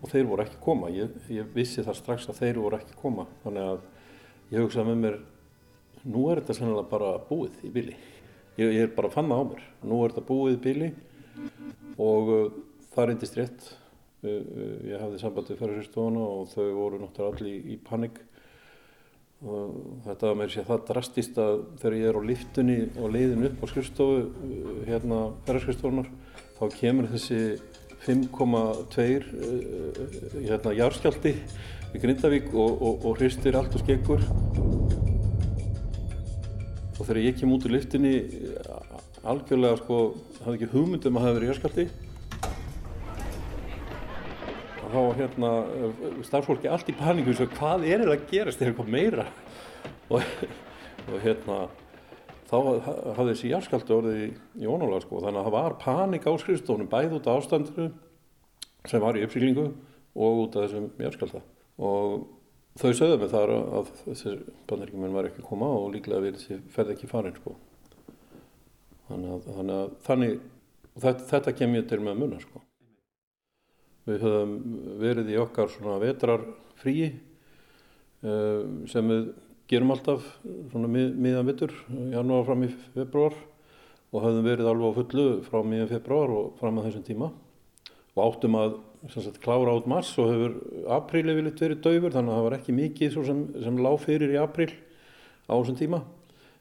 Og þeir voru ekki koma. Ég, ég vissi það strax að þeir voru ekki koma. Þannig að ég hugsaði með mér, nú er þetta sennilega bara búið í bíli. Ég, ég er bara að fanna á mér. Nú er þetta búið í bíli og uh, það reyndist rétt. Uh, uh, ég hafði samband við ferðarstofuna og þau voru náttúrulega allir í, í panik. Þetta var með sér það drastist að þegar ég er á liftunni og leiðin upp á skrifstofu, uh, hérna ferðarskristofunar, þá kemur þessi 5,2 uh, hérna, járskjaldi í Grindavík og, og, og hristir allt og skeggur. Og þegar ég kem út úr liftinni, algjörlega sko, hafði ekki hugmyndum að hafa verið járskjaldi. Og þá var hérna starfsfólki allt í paníku eins og hvað er þetta að gerast, er eitthvað meira? Og, og hérna, þá hafði þessi járskjaldi orðið í, ónálega sko, þannig að það var paník á skrifstofunum, bæð út af ástandinu sem var í uppsýklingu og út af þessum járskjalda. Og þau sögðu mig þar að þessir bandaríkjumenn var ekki að koma og líklega verið þessi ferð ekki farin sko. Þannig að, þannig að þannig, þetta, þetta kem ég til með munna sko. Við höfum verið í okkar svona vetrarfríi uh, sem við gerum alltaf svona mið, miðan vittur, janúar fram í februar og höfum verið alveg á fullu frá miðan februar og fram að þessum tíma og áttum að sagt, klára át mars og hefur apríl yfirleitt verið daufur þannig að það var ekki mikið sem, sem lág fyrir í apríl á þessum tíma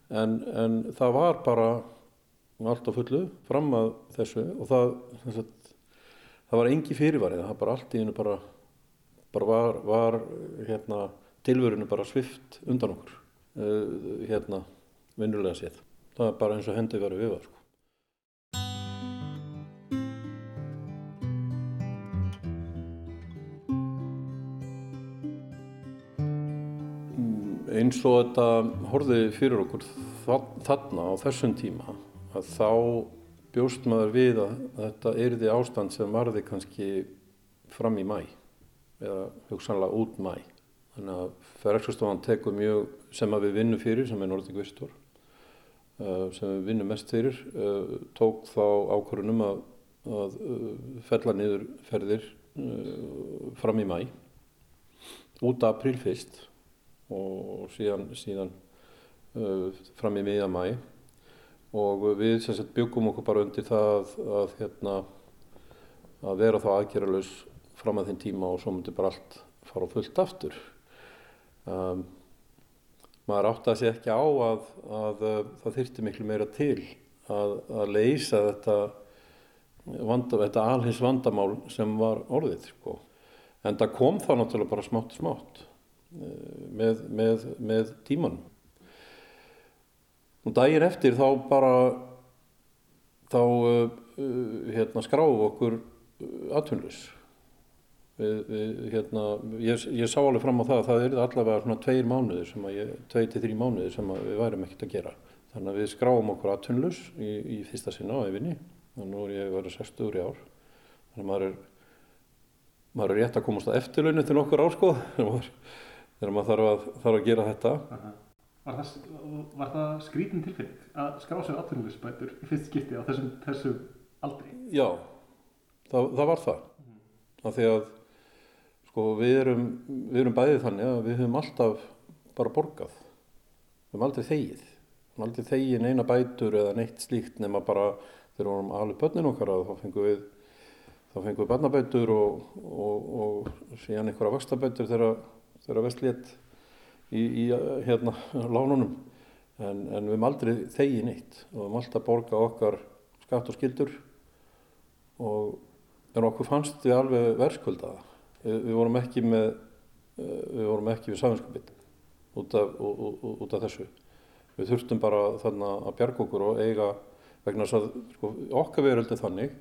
en, en það var bara allt á fullu fram að þessu og það, sagt, það var engi fyrirvarið, það bara allt í hennu bara, bara var, var hérna, tilvörinu bara svift undan okkur uh, hérna vinnulega séð. Það er bara eins og hendi verið við var sko. Eins og þetta horfið fyrir okkur þarna á þessum tíma að þá bjóst maður við að þetta erði ástand sem varði kannski fram í mæ eða hugsanlega út mæ þannig að ferðarskastofan tekur mjög sem að við vinnum fyrir sem er Nordic Visitor uh, sem við vinnum mest fyrir uh, tók þá ákvörunum að, að uh, fella niður ferðir fram í mæ út apríl fyrst og síðan, síðan uh, fram í miðja mæ og við sagt byggum okkur bara undir það að, að, hérna, að vera þá aðgerralaus fram að þinn tíma og svo myndi bara allt fara fullt aftur. Um, maður átti að sé ekki á að, að það þyrti miklu meira til að leysa þetta, vanda, þetta alhins vandamál sem var orðið. Sko. En það kom þá náttúrulega bara smátt smátt með, með, með tímanum. Og daginn eftir þá bara þá uh, hérna, skráum okkur atvinnlus. Hérna, ég, ég sá alveg fram á það að það er allavega svona tveir mánuðir sem að ég, tvei til þrjí mánuðir sem við værim ekkert að gera. Þannig að við skráum okkur atvinnlus í, í fyrsta sinna á efinni og nú er ég verið 60 ár. Þannig að maður er, maður er rétt að komast að eftirlauninu til nokkur áskoð þegar maður þarf að, þarf að gera þetta.
Var það, var það skrítin tilfinning að skrá sér atvinnulisbætur í fyrst skipti á þessum, þessum aldri?
Já, það, það var það. Mm. Af því að sko, við, erum, við erum bæðið þannig að við höfum alltaf bara borgað. Við höfum aldrei þegið. Við höfum aldrei þegið neina bætur eða neitt slíkt nema bara þegar við vorum alveg börnin okkar að þá fengum við þá fengum við barnabætur og, og, og síðan einhverja vakstabætur þegar þegar vestlét í, í hérna lánunum. En, en við höfum aldrei þegi neitt. Og við höfum alltaf borgað okkar skatt og skildur og en okkur fannst við alveg verðskuldaða. Við, við vorum ekki með við vorum ekki við safinskapit út, út, af þessu. Við þurftum bara þannig að bjarga okkur og eiga vegna þess að sko, okkar veröldi þannig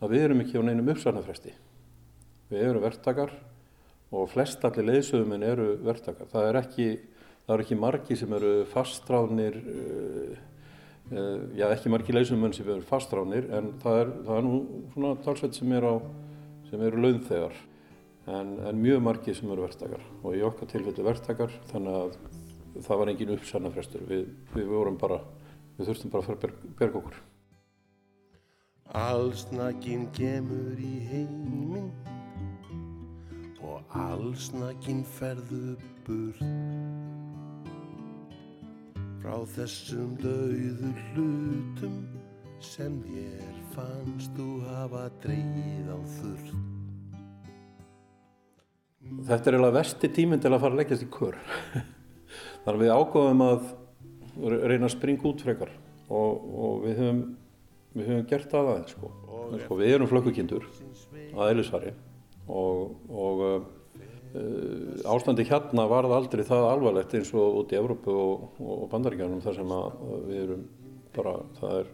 að við erum ekki á neinum uppsarnafresti við erum verktakar og flest allir leiðsöguminn eru verktakar. Það er ekki, er ekki margi sem eru fastráðnir uh, uh, já ekki margir leysum sem eru fastránir en það er, það er nú svona talsveit sem, er á, sem eru launþegar. En, en mjög margir sem eru verktakar. Og í okkar tilfellu verktakar þannig að það var engin uppsannafrestur. Við, við vorum bara við þurftum bara að fara að berga okkur.
Allsnakinn kemur í heiminn og allsnakinn ferðu burt. Frá þessum dauðu hlutum sem þér fannst þú hafa dreyð á þurrt.
Þetta er eiginlega vesti tíminn til að fara að leggjast í kör. Að við ágóðum að reyna að springa út frekar og, og við, höfum, við höfum gert aðeins sko. sko, við erum flökkukindur að Elisari og, og uh, ástandi hérna var það aldrei það alvarlegt eins og út í Evrópu og, og Bandaríkjanum þar sem við erum bara það er,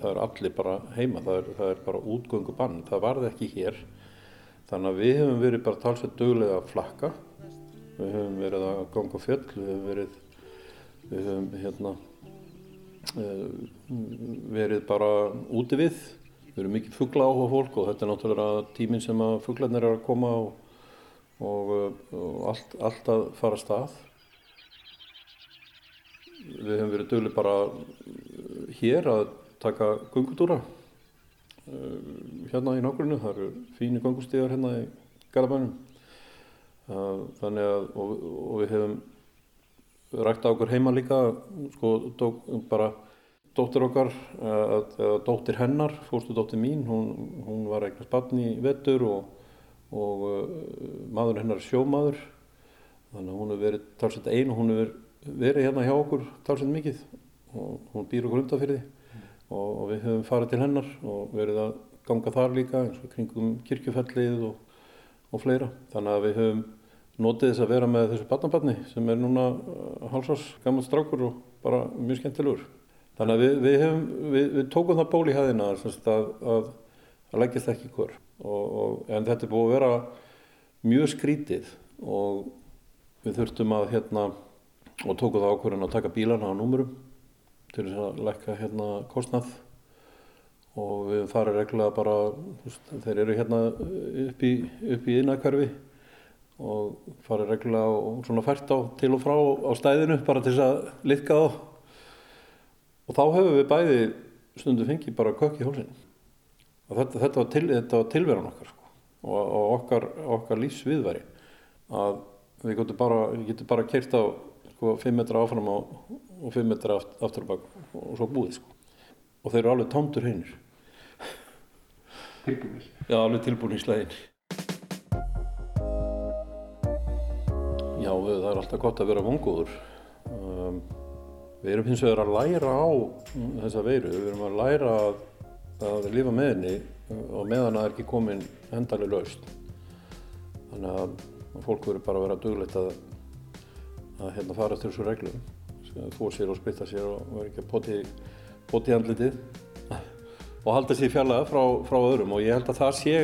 það er allir bara heima það er, það er bara útgöngu bann það varði ekki hér. Þannig að við hefum verið bara talsveit dögulega að flakka. Við höfum verið að ganga fjöll, við höfum verið, við höfum hérna, verið bara úti við, við erum mikið fuggla áhuga fólk og þetta er náttúrulega tíminn sem að fugglarnir er að koma og, og, og allt, allt að fara að stað. Við höfum verið dögulega bara hér að taka gungutúra hérna í nákvæmlega, það eru fíni gungustíðar hérna í Garabænum þannig að og, og við hefum rægt á okkur heima líka sko dó, bara dóttir okkar eða dóttir hennar, fórstu dóttir mín hún, hún var eignast barn í vettur og, og maður hennar er sjómaður þannig að hún hefur verið talsett einn og hún hefur verið hérna hjá okkur talsett mikið og hún býr okkur undan fyrir því og, og við höfum farið til hennar og verið að ganga þar líka eins og kringum kirkjufellið og og fleira. Þannig að við höfum notið þess að vera með þessu barnabarni sem er núna hálsás gammal strákur og bara mjög skemmtilegur. Þannig að við, við, hefum, við, við tókum það ból í hæðina að, að, að leggjast ekki hver. Og, og, en þetta er búið að vera mjög skrítið og við þurftum að hérna og tókum það ákvörðan að taka bílana á númurum til þess að lekka hérna kostnað og við farum reglulega bara, veist, þeir eru hérna upp í, upp í innakverfi og farum reglulega og svona fært á til og frá á stæðinu bara til þess að litka á og þá hefur við bæði stundu fengið bara kökk í hólsinn og þetta, þetta var, til, var tilveran okkar sko. og, og okkar, okkar lífsviðværi að við getum bara, bara kert á sko, 5 metra áfram á, og 5 metra aftur og bak og svo búið sko. og þeir eru alveg tómtur hinnir
Tilbúinir?
Já, alveg tilbúinir í slegin. Já, við, það er alltaf gott að vera vongóður. Um, við erum hins vegar að læra á þessa veiru. Við erum að læra að, að lifa með henni og meðan það er ekki komin hendalega laust. Þannig að, fólk verður bara að vera duglegt að, að hérna, fara eftir þessu reglum. Þó sér og spritta sér og verður ekki að poti, poti handlitið og halda sér fjarlæða frá, frá öðrum og ég held að það sé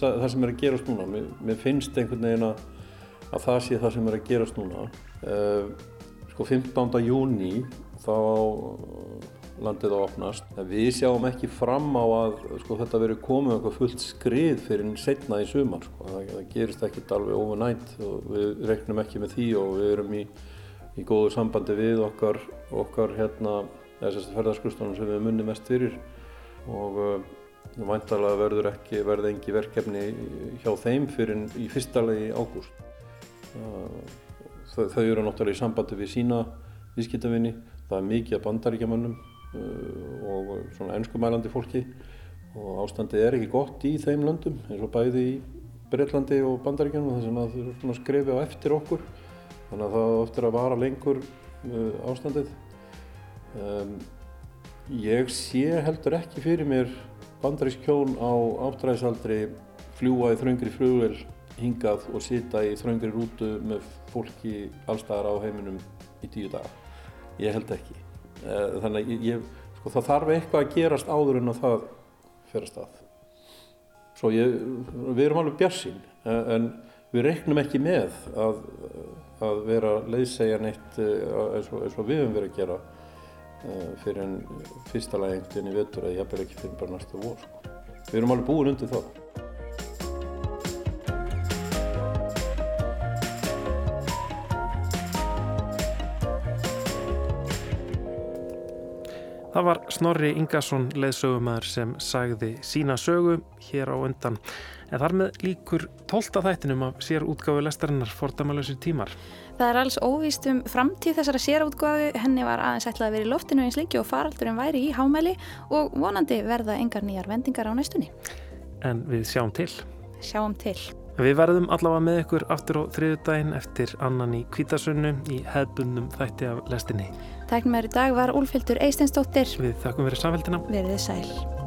það sem er að gerast núna. Mér, mér finnst einhvern veginn að það sé það sem er að gerast núna. Uh, sko 15. júni þá landið á opnast. Við sjáum ekki fram á að sko, þetta veri komið eitthvað fullt skrið fyrir setna í sumar. Sko. Það, það gerist ekkert alveg overnight og við reknum ekki með því og við erum í, í góðu sambandi við okkar, okkar hérna, þessast ferðarsklustunum sem við munum mest fyrir og uh, væntalega verður ekki verði engi verkefni hjá þeim fyrir í fyrsta legi ágúst. Uh, þau, þau eru náttúrulega í sambandi við sína viðskiptavinni, það er mikið af bandaríkjamönnum uh, og svona ennskumælandi fólki. Og ástandið er ekki gott í þeim löndum eins og bæði í Breitlandi og bandaríkjanum þar sem það þurfum að skrifa á eftir okkur. Þannig að það eftir að vara lengur ástandið. Um, Ég sé heldur ekki fyrir mér bandarísk hjón á áttræðisaldri fljúa í þraungri flugvel hingað og sita í þraungri rútu með fólki allstaðar á heiminum í tíu daga. Ég held ekki. Þannig að ég, sko, það þarf eitthvað að gerast áður en að það fer að stað. Svo ég, við erum alveg bjarsinn en við reiknum ekki með að, að vera leiðsegja neitt eins og, eins og við höfum verið að gera fyrir en fyrsta veginn í vettur eða jafnvel ekki fyrir bara næsta vor. Sko. Við erum alveg búin undir
það. Var Snorri Ingarsson leðsögumæður sem sagði sína sögu hér á undan. En þar með líkur tólta þættinum af sér útgáfu lestarinnar fordæmalösir tímar.
Það er alls óvíst um framtíð þessara sérútgáfu, henni var aðeins ætlað að vera í loftinu eins lengi og faraldurinn væri í hámæli og vonandi verða engar nýjar vendingar á næstunni.
En við sjáum til.
Sjáum til.
Við verðum allavega með ykkur aftur á þriðudaginn eftir annan í kvítasunnu í hefbundum þætti af lestinni.
Tæknum er í dag var Úlfildur Eisteinsdóttir.
Við þakkum verið samfélgina.
Verðið sæl.